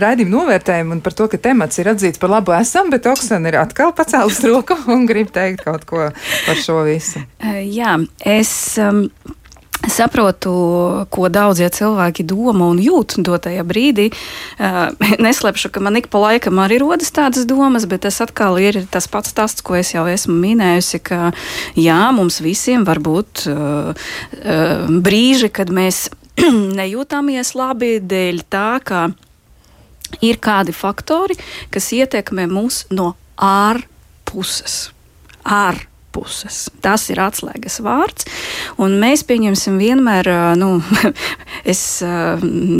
raidījumu novērtējumu un par to, ka temats ir atzīts par labu esam, bet Oksana ir atkal pacēlus roku un grib teikt kaut ko par šo visu. Jā, es. Um, saprotu, ko daudzie cilvēki domā un jūt dotajā brīdī. Uh, neslēpšu, ka man ik pa laikam arī rodas tādas domas, bet tas atkal ir tas pats stāsts, ko es jau esmu minējusi, ka jā, mums visiem var būt uh, uh, brīži, kad mēs nejūtamies labi dēļ tā, ka ir kādi faktori, kas ietekmē mūs no ārpuses. Ārpuses puses. Tas ir atslēgas vārds. Un mēs pieņemsim vienmēr, nu, es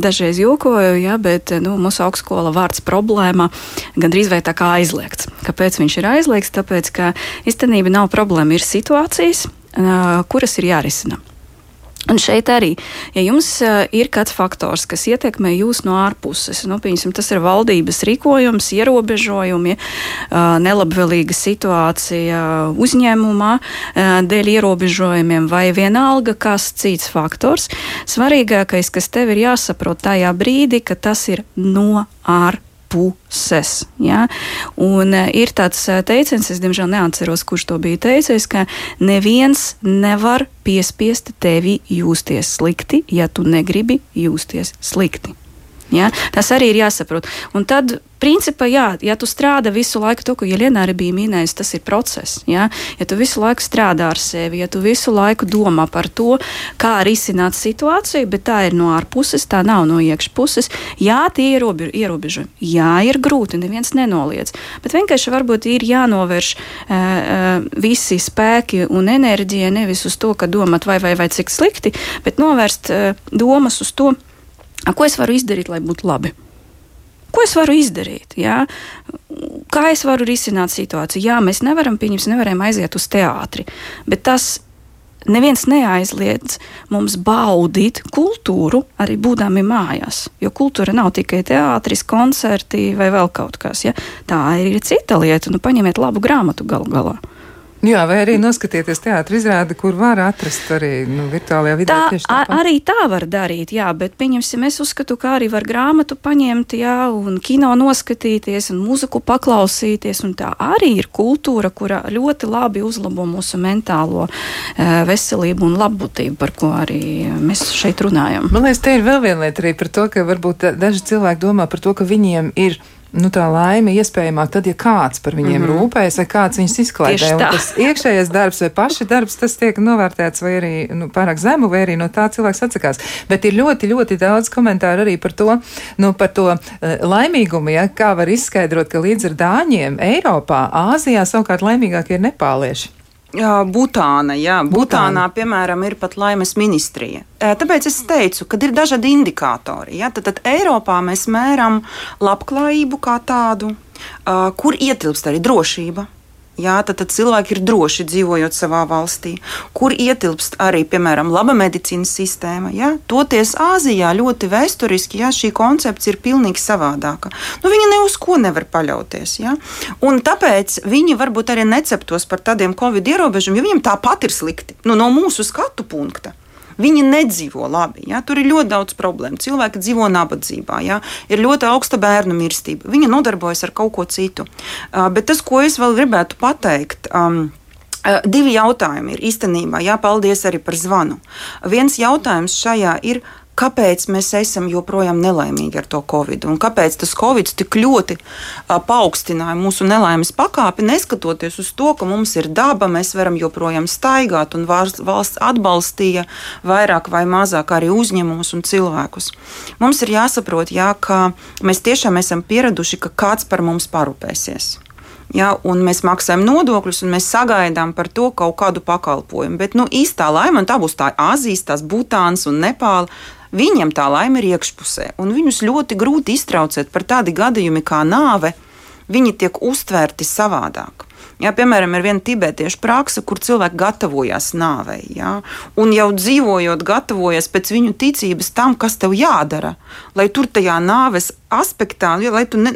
dažreiz jokoju, ja, bet nu, mūsu augstskola vārds problēma gandrīz vai tā kā aizliegts. Kāpēc viņš ir aizliegts? Tāpēc, ka īstenībā nav problēma, ir situācijas, kuras ir jārisina. Un šeit arī, ja jums ir kāds faktors, kas ietekmē jūs no ārpuses, nu, piemēram, tas ir valdības rīkojums, ierobežojumi, nelabvēlīga situācija uzņēmumā dēļ ierobežojumiem vai vienalga kas cits faktors, svarīgākais, kas tev ir jāsaprot tajā brīdī, ka tas ir no ārpuses puses. Ja? Un uh, ir tāds uh, teiciens, es diemžēl neatceros, kurš to bija teicis, ka neviens nevar piespiest tevi justies slikti, ja tu negribi justies slikti. Ja? Tas arī ir jāsaprot. Un tad, principā, jā, ja tu strādā visu laiku, to, ko Jēlēna arī bija minējusi, tas ir process. Ja? ja tu visu laiku strādā ar sevi, ja tu visu laiku domā par to, kā risināt situāciju, bet tā ir no ārpuses, tā nav no iekšpuses, jā, tie ir ierobežojumi. Jā, ir grūti, neviens nenoliedz. Bet vienkārši varbūt ir jānovērš uh, uh, visi spēki un enerģija nevis uz to, ka domāt vai, vai, vai cik slikti, bet novērst uh, domas uz to, Ko es varu izdarīt, lai būtu labi? Ko es varu izdarīt? Jā? Kā es varu risināt situāciju? Jā, mēs nevaram, pieņemsim, nevaram aiziet uz teātri, bet tas neviens neaizliedz mums baudīt kultūru, arī būdami mājās. Jo kultūra nav tikai teātris, koncerti vai vēl kaut kas. Ja? Tā ir cita lieta. Nu, paņemiet labu grāmatu galu galā. Jā, vai arī noskatieties teātris izrādi, kur var atrast arī nu, virtuālajā vidē. Tā, tā arī tā var darīt, jā, bet pieņemsim, es uzskatu, ka arī var grāmatu paņemt, jā, un kino noskatīties, un muziku paklausīties, un tā arī ir kultūra, kura ļoti labi uzlabo mūsu mentālo e, veselību un labbūtību, par ko arī mēs šeit runājam. Man liekas, te ir vēl viena lieta arī par to, ka varbūt daži cilvēki domā par to, ka viņiem ir nu, tā laime iespējamāk tad, ja kāds par viņiem mm -hmm. rūpējas vai kāds viņus izklaidē. Tas iekšējais darbs vai paša darbs, tas tiek novērtēts vai arī nu, pārāk zemu, vai arī no tā cilvēks atsakās. Bet ir ļoti, ļoti daudz komentāru arī par to, nu, par to uh, laimīgumu, ja, kā var izskaidrot, ka līdz ar dāņiem Eiropā, Āzijā savukārt laimīgākie ir nepālieši. Butāna, jā, Butānā, piemēram, ir pat laimes ministrija. Tāpēc es teicu, ka ir dažādi indikātori. Ja? Tad, tad Eiropā mēs mēram labklājību kā tādu, kur ietilpst arī drošība Jā, tad, tad cilvēki ir droši dzīvojot savā valstī, kur ietilpst arī, piemēram, laba medicīnas sistēma. Jā. Toties Āzijā ļoti vēsturiski jā, šī koncepcija ir pilnīgi savādāka. Nu, viņi ne uz ko nevar paļauties. Jā. Un tāpēc viņi varbūt arī neceptos par tādiem covid ierobežojumiem, jo viņiem tāpat ir slikti nu, no mūsu skatu punkta. Viņi nedzīvo labi. Ja? Tur ir ļoti daudz problēmu. Cilvēki dzīvo nabadzībā, ja? ir ļoti augsta bērnu mirstība. Viņi nodarbojas ar kaut ko citu. Uh, bet tas, ko es vēl gribētu pateikt. Um, uh, Divi jautājumi ir īstenībā jāpaldies arī par zvanu. Viens jautājums šajā ir, kāpēc mēs esam joprojām nelaimīgi ar to covid un kāpēc tas covid tik ļoti a, paaugstināja mūsu nelaimes pakāpi, neskatoties uz to, ka mums ir daba, mēs varam joprojām staigāt un valsts atbalstīja vairāk vai mazāk arī uzņēmumus un cilvēkus. Mums ir jāsaprot, jā, ka mēs tiešām esam pieraduši, ka kāds par mums parūpēsies. Ja, un mēs maksājam nodokļus, un mēs sagaidām par to kaut kādu pakalpojumu. Bet nu, īstā laime, un tā būs tā Azijas, tās Butānas un Nepāla, Viņiem tā laime ir iekšpusē, un viņus ļoti grūti iztraucēt par tādi gadījumi kā nāve. Viņi tiek uztvērti savādāk. Jā, piemēram, ir viena tibetiešu praksa, kur cilvēki gatavojas nāvei. Jā, un jau dzīvojot, gatavojas pēc viņu ticības tam, kas tev jādara, lai tur tajā nāves aspektā, lai tu ne,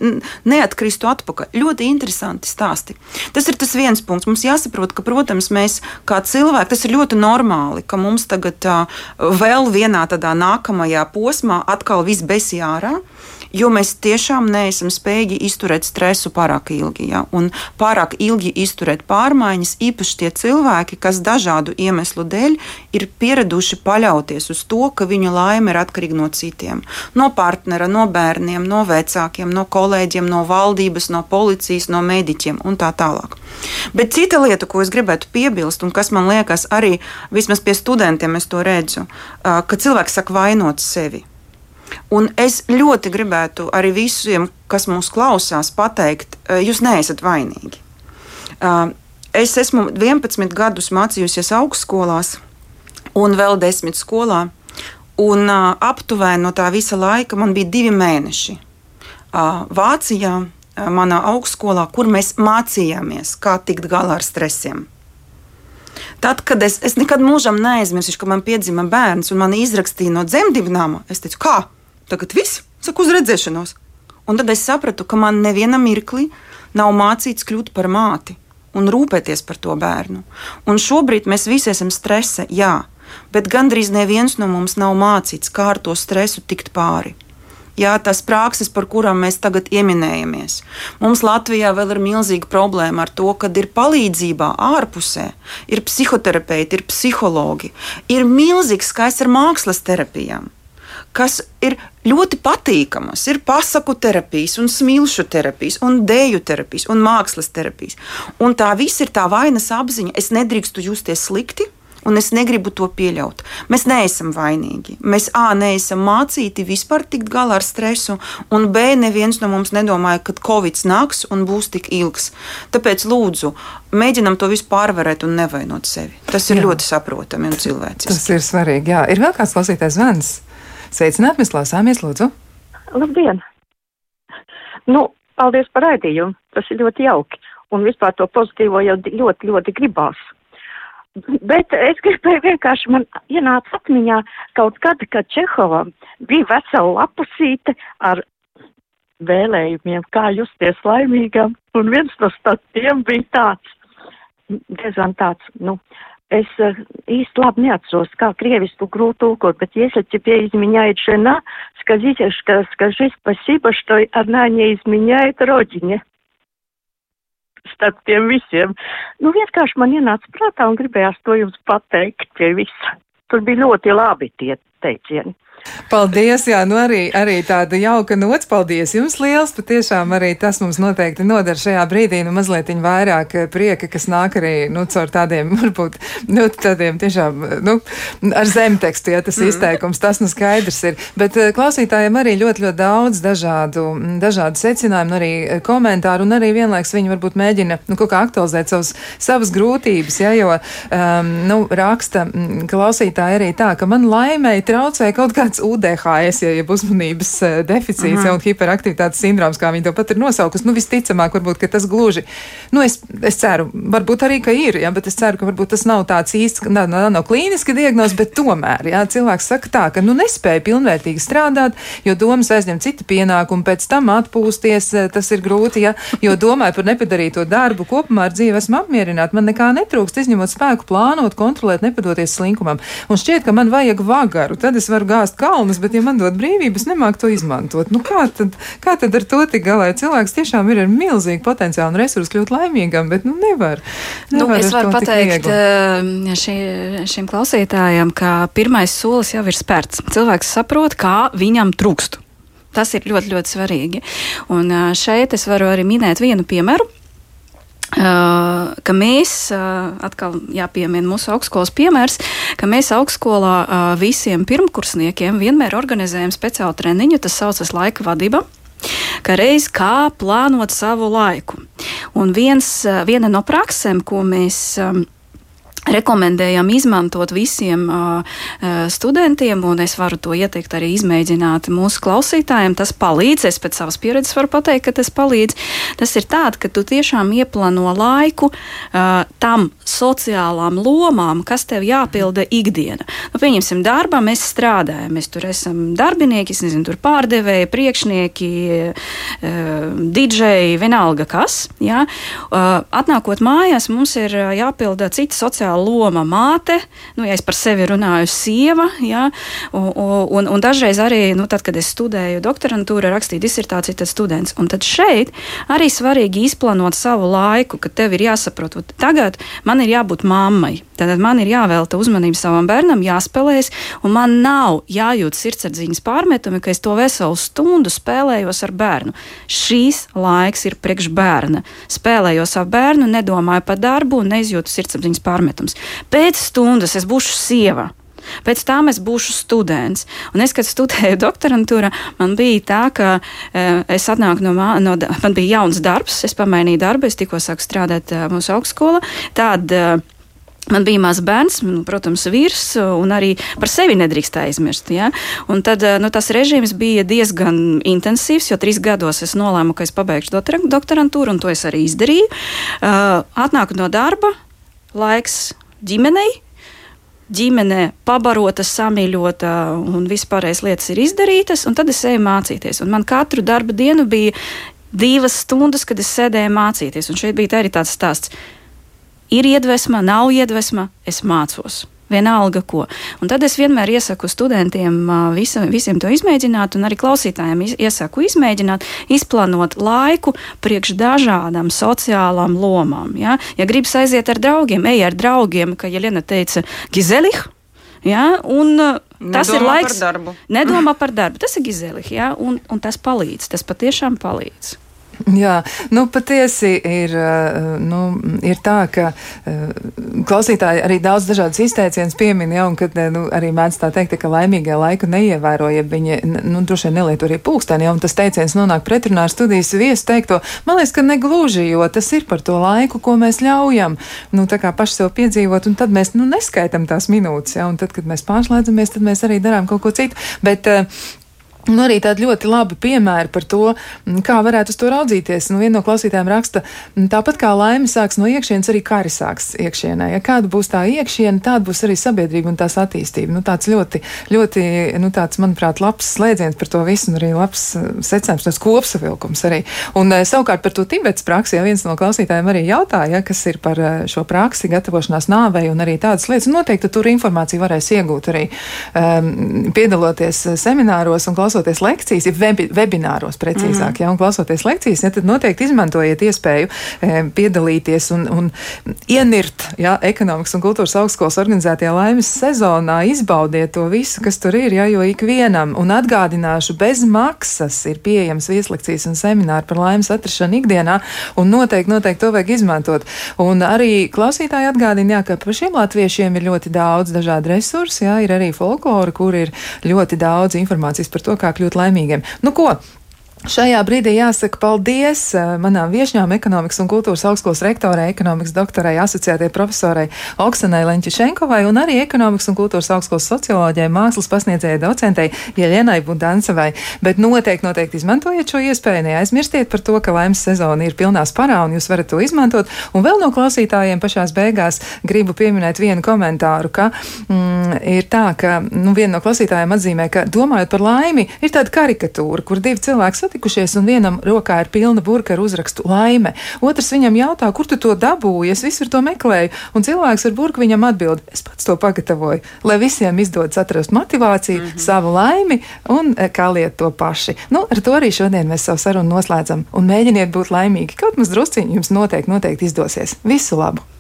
neatkristu atpakaļ. Ļoti interesanti stāsti. Tas ir tas viens punkts. Mums jāsaprot, ka, protams, mēs kā cilvēki, tas ir ļoti normāli, ka mums tagad vēl vienā tādā nākamajā posmā atkal viss besī ārā jo mēs tiešām neesam spējīgi izturēt stresu pārāk ilgi. Ja? Un pārāk ilgi izturēt pārmaiņas, īpaši tie cilvēki, kas dažādu iemeslu dēļ ir pieraduši paļauties uz to, ka viņu laime ir atkarīga no citiem. No partnera, no bērniem, no vecākiem, no kolēģiem, no valdības, no policijas, no mediķiem un tā tālāk. Bet cita lieta, ko es gribētu piebilst, un kas man liekas arī vismaz pie studentiem, es to redzu, ka cilvēks saka vainot sevi. Un es ļoti gribētu arī visiem, kas mūs klausās, pateikt, jūs neesat vainīgi. Es esmu 11 gadus mācījusies augstskolās, un vēl 10 skolā. Un aptuveni no tā visa laika man bija divi mēneši Vācijā, manā augstskolā, kur mēs mācījāmies, kā tikt galā ar stresiem. Tad, kad es, es nekad mūžam neaizmirsīšu, ka man piedzima bērns un man izrakstīja no dzemdībnām, es teicu, kā? Tagad viss, saku, uz redzēšanos. Un tad es sapratu, ka man neviena mirkli nav mācīts kļūt par māti un rūpēties par to bērnu. Un šobrīd mēs visi esam stresa, jā, bet gandrīz neviens no mums nav mācīts, kā ar to stresu tikt pāri. Jā, tās prakses, par kurām mēs tagad ieminējamies. Mums Latvijā vēl ir milzīga problēma ar to, ka ir palīdzībā ārpusē, ir psihoterapeiti, ir psihologi, ir milzīgs skaists ar mākslas terapijām kas ir ļoti patīkamas. Ir pasaku terapijas, un smilšu terapijas, un dēļu terapijas, un mākslas terapijas. Un tā viss ir tā vainas apziņa. Es nedrīkstu justies slikti, un es negribu to pieļaut. Mēs neesam vainīgi. Mēs A, neesam mācīti vispār tikt galā ar stresu, un B, neviens no mums nedomāja, ka Covid nāks un būs tik ilgs. Tāpēc lūdzu, mēģinam to visu pārvarēt un nevainot sevi. Tas ir jā. ļoti saprotami un cilvēciski. Tas ir svarīgi. Jā. Ir vēl kāds klausītājs zvans. Sveicināt, mēs klausāmies, lūdzu. Labdien! Nu, paldies par raidījumu. Tas ir ļoti jauki. Un vispār to pozitīvo jau ļoti, ļoti gribās. Bet es gribēju vienkārši, man ienāca atmiņā kaut kad, kad Čehova bija vesela lapusīte ar vēlējumiem, kā justies laimīgam, un viens no tiem bija tāds, diezgan tāds, nu, es uh, īsti labi neatceros, kā krievisku grūti tulkot, bet если тебе изменяет жена, скажите, скажи спасибо, что она не изменяет родине starp tiem visiem. Nu, vienkārši man ienāca prātā un gribējās to jums pateikt pie visa. Tur bija ļoti labi tie teicieni. Paldies, jā, nu arī, arī tāda jauka nots. Paldies jums liels. Patiešām arī tas mums noteikti nodara šajā brīdī, nu mazliet vairāk eh, prieka, kas nāk arī, nu, caur tādiem, varbūt, nu, tādiem tiešām, nu, ar zemtekstu, ja tas mm. izteikums, tas nu skaidrs ir. Bet eh, klausītājiem arī ļoti, ļoti daudz dažādu, dažādu secinājumu, arī eh, komentāru, un arī vienlaiks viņi varbūt mēģina, nu, kaut kā aktualizēt savus, savas grūtības, ja, jo, um, nu, raksta klausītāji arī tā, ka man laimēji traucē kaut kāds UDHS, jeb uzmanības eh, deficīts -huh. ja, un hiperaktivitātes sindroms, kā viņi to pat ir nosaukusi. Nu, visticamāk, varbūt, tas gluži, nu, es, es ceru, varbūt arī, ka ir, ja, bet es ceru, ka varbūt tas nav tāds īsts, nav, nav, nav klīniski diagnoz, bet tomēr, ja, cilvēks saka tā, ka, nu, nespēja pilnvērtīgi strādāt, jo domas aizņem cita pienākuma, pēc tam atpūsties, eh, tas ir grūti, ja, jo domāju par nepadarīto darbu, kopumā ar dzīvi esmu apmierināta, man nekā netrūkst, izņemot spēku plānot, kontrolēt, nepadoties slinkumam. Un šķiet, ka man vajag vagaru, tad es varu gāzt kalnus, bet ja man dod brīvības, nemāk to izmantot. Nu, kā, tad, kā tad ar to tik galā? Cilvēks tiešām ir ar milzīgu potenciālu un resursu kļūt laimīgam, bet nu, nevar. Nu, nevar nu, es varu pateikt eh, šī, šim klausītājam, ka pirmais solis jau ir spērts. Cilvēks saprot, kā viņam trūkst. Tas ir ļoti, ļoti svarīgi. Un eh, šeit es varu arī minēt vienu piemēru. Ka mēs, atkal jāpiemina mūsu augstskolas piemērs, ka mēs augstskolā visiem pirmkursniekiem vienmēr organizējam speciālu treniņu, tas saucas laika vadība ka reiz kā plānot savu laiku. Un viens, viena no praksēm, ko mēs um, Rekomendējam izmantot visiem uh, studentiem, un es varu to ieteikt arī izmēģināt mūsu klausītājiem. Tas palīdz, es pēc savas pieredzes varu pateikt, ka tas palīdz. Tas ir tāds, ka tu tiešām ieplāno laiku uh, tam sociālām lomām, kas tev jāpilda ikdiena. Nu, pieņemsim, darbā mēs strādājam, mēs tur esam darbinieki, nezinu, tur pārdevēji, priekšnieki, uh, didžeji, vienalga kas. Ja? Uh, atnākot mājās, mums ir jāpilda citi sociāli loma māte, nu, ja es par sevi runāju, sieva, ja, un, un, un dažreiz arī, nu, tad, kad es studēju doktorantūru, rakstīju disertāciju, tad students. Un tad šeit arī svarīgi izplānot savu laiku, ka tev ir jāsaprot, tagad man ir jābūt mammai, tad man ir jāvelta uzmanība savam bērnam, jāspēlēs, un man nav jājūt sirdsapziņas pārmetumi, ka es to veselu stundu spēlējos ar bērnu. Šīs laiks ir priekš bērna. Spēlējos ar bērnu, nedomāju par darbu un neizjūtu sirdsapziņas pārmetumu protams. Pēc stundas es būšu sieva. Pēc tam es būšu students. Un es, kad studēju doktorantūrā, man bija tā, ka e, es atnāku no, no, man bija jauns darbs, es pamainīju darbu, es tikko sāku strādāt e, mūsu augstskolā. Tad, e, Man bija mazs bērns, nu, protams, vīrs, un arī par sevi nedrīkst aizmirst. Ja? Un tad nu, tas režīms bija diezgan intensīvs, jo trīs gados es nolēmu, ka es pabeigšu doktorantūru, un to es arī izdarīju. Uh, atnāku no darba, laiks ģimenei. Ģimene pabarota, samīļota un vispārējais lietas ir izdarītas, un tad es eju mācīties. Un man katru darba dienu bija divas stundas, kad es sēdēju mācīties. Un šeit bija arī tāds stāsts. Ir iedvesma, nav iedvesma, es mācos vienalga ko. Un tad es vienmēr iesaku studentiem visa, visiem to izmēģināt, un arī klausītājiem iesaku izmēģināt, izplānot laiku priekš dažādām sociālām lomām. Ja, ja gribas aiziet ar draugiem, ej ar draugiem, kā Jelena teica, Gizelih. Ja, un tas ir Nedomā laiks. darbu. Nedomā par darbu. Tas ir gizeli, jā, un, un tas palīdz. Tas patiešām palīdz. Jā, nu patiesi ir, eh, nu, ir tā, ka eh, klausītāji arī daudz dažādas izteicienas piemin, ja, un kad eh, nu, arī mēdz tā teikt, ka laimīgie laiku neievēro, ja viņi, nu, droši vien nelieto arī pulksteni, ja, un tas teiciens nonāk pretrunā ar studijas viesu teikto, man liekas, ka negluži, jo tas ir par to laiku, ko mēs ļaujam, nu, tā kā paši sev piedzīvot, un tad mēs, nu, neskaitam tās minūtes, ja, un tad, kad mēs pārslēdzamies, tad mēs arī darām kaut ko citu, bet Un arī tādi ļoti labi piemēri par to, m, kā varētu uz to raudzīties. Nu, viena no klausītājiem raksta, m, tāpat kā laime sāks no iekšienes, arī kari sāks iekšienē. Ja kāda būs tā iekšiena, tāda būs arī sabiedrība un tās attīstība. Nu, tāds ļoti, ļoti, nu, tāds, manuprāt, labs slēdziens par to visu un arī labs uh, secinājums, tas kopsavilkums arī. Un uh, savukārt par to Tibets praksi, ja viens no klausītājiem arī jautāja, ja, kas ir par uh, šo praksi, gatavošanās nāvei un arī tādas lietas, un noteikti tur informāciju varēs iegūt arī um, piedaloties semināros un klausoties lekcijas, ja webi, webināros precīzāk, mm. ja, un klausoties lekcijas, ja, tad noteikti izmantojiet iespēju e, piedalīties un, un ienirt, ja, ekonomikas un kultūras augstskolas organizētajā laimes sezonā, izbaudiet to visu, kas tur ir, ja, jo ikvienam, un atgādināšu, bez maksas ir pieejams vieslekcijas un semināri par laimes atrašanu ikdienā, un noteikti, noteikti to vajag izmantot. Un arī klausītāji atgādina, jā, ka par šiem latviešiem ir ļoti daudz dažādu resursu, jā, ir arī folklora, kur ir ļoti daudz informācijas par to, kā kļūt laimīgiem. Nu ko? Šajā brīdī jāsaka paldies uh, manām viesņām, ekonomikas un kultūras augstskolas rektorai, ekonomikas doktorai, asociētajai profesorai Oksanai Lenčišenkovai un arī ekonomikas un kultūras augstskolas socioloģijai, mākslas pasniedzējai docentei Jeļenai Budancevai. Bet noteikti, noteikti izmantojiet šo iespēju, neaizmirstiet par to, ka laimes sezona ir pilnā sparā un jūs varat to izmantot. Un vēl no klausītājiem pašās beigās gribu pieminēt vienu komentāru, ka mm, ir tā, ka nu, viena no klausītājiem atzīmē, ka domājot par laimi, ir tāda karikatūra, kur divi cilvēki satikušies, un vienam rokā ir pilna burka ar uzrakstu laime. Otrs viņam jautā, kur tu to dabūji, es visur to meklēju, un cilvēks ar burku viņam atbild, es pats to pagatavoju, lai visiem izdodas atrast motivāciju, mm -hmm. savu laimi un e, kā liet to paši. Nu, ar to arī šodien mēs savu sarunu noslēdzam, un mēģiniet būt laimīgi. Kaut maz drusciņi jums noteikti, noteikti izdosies. Visu labu!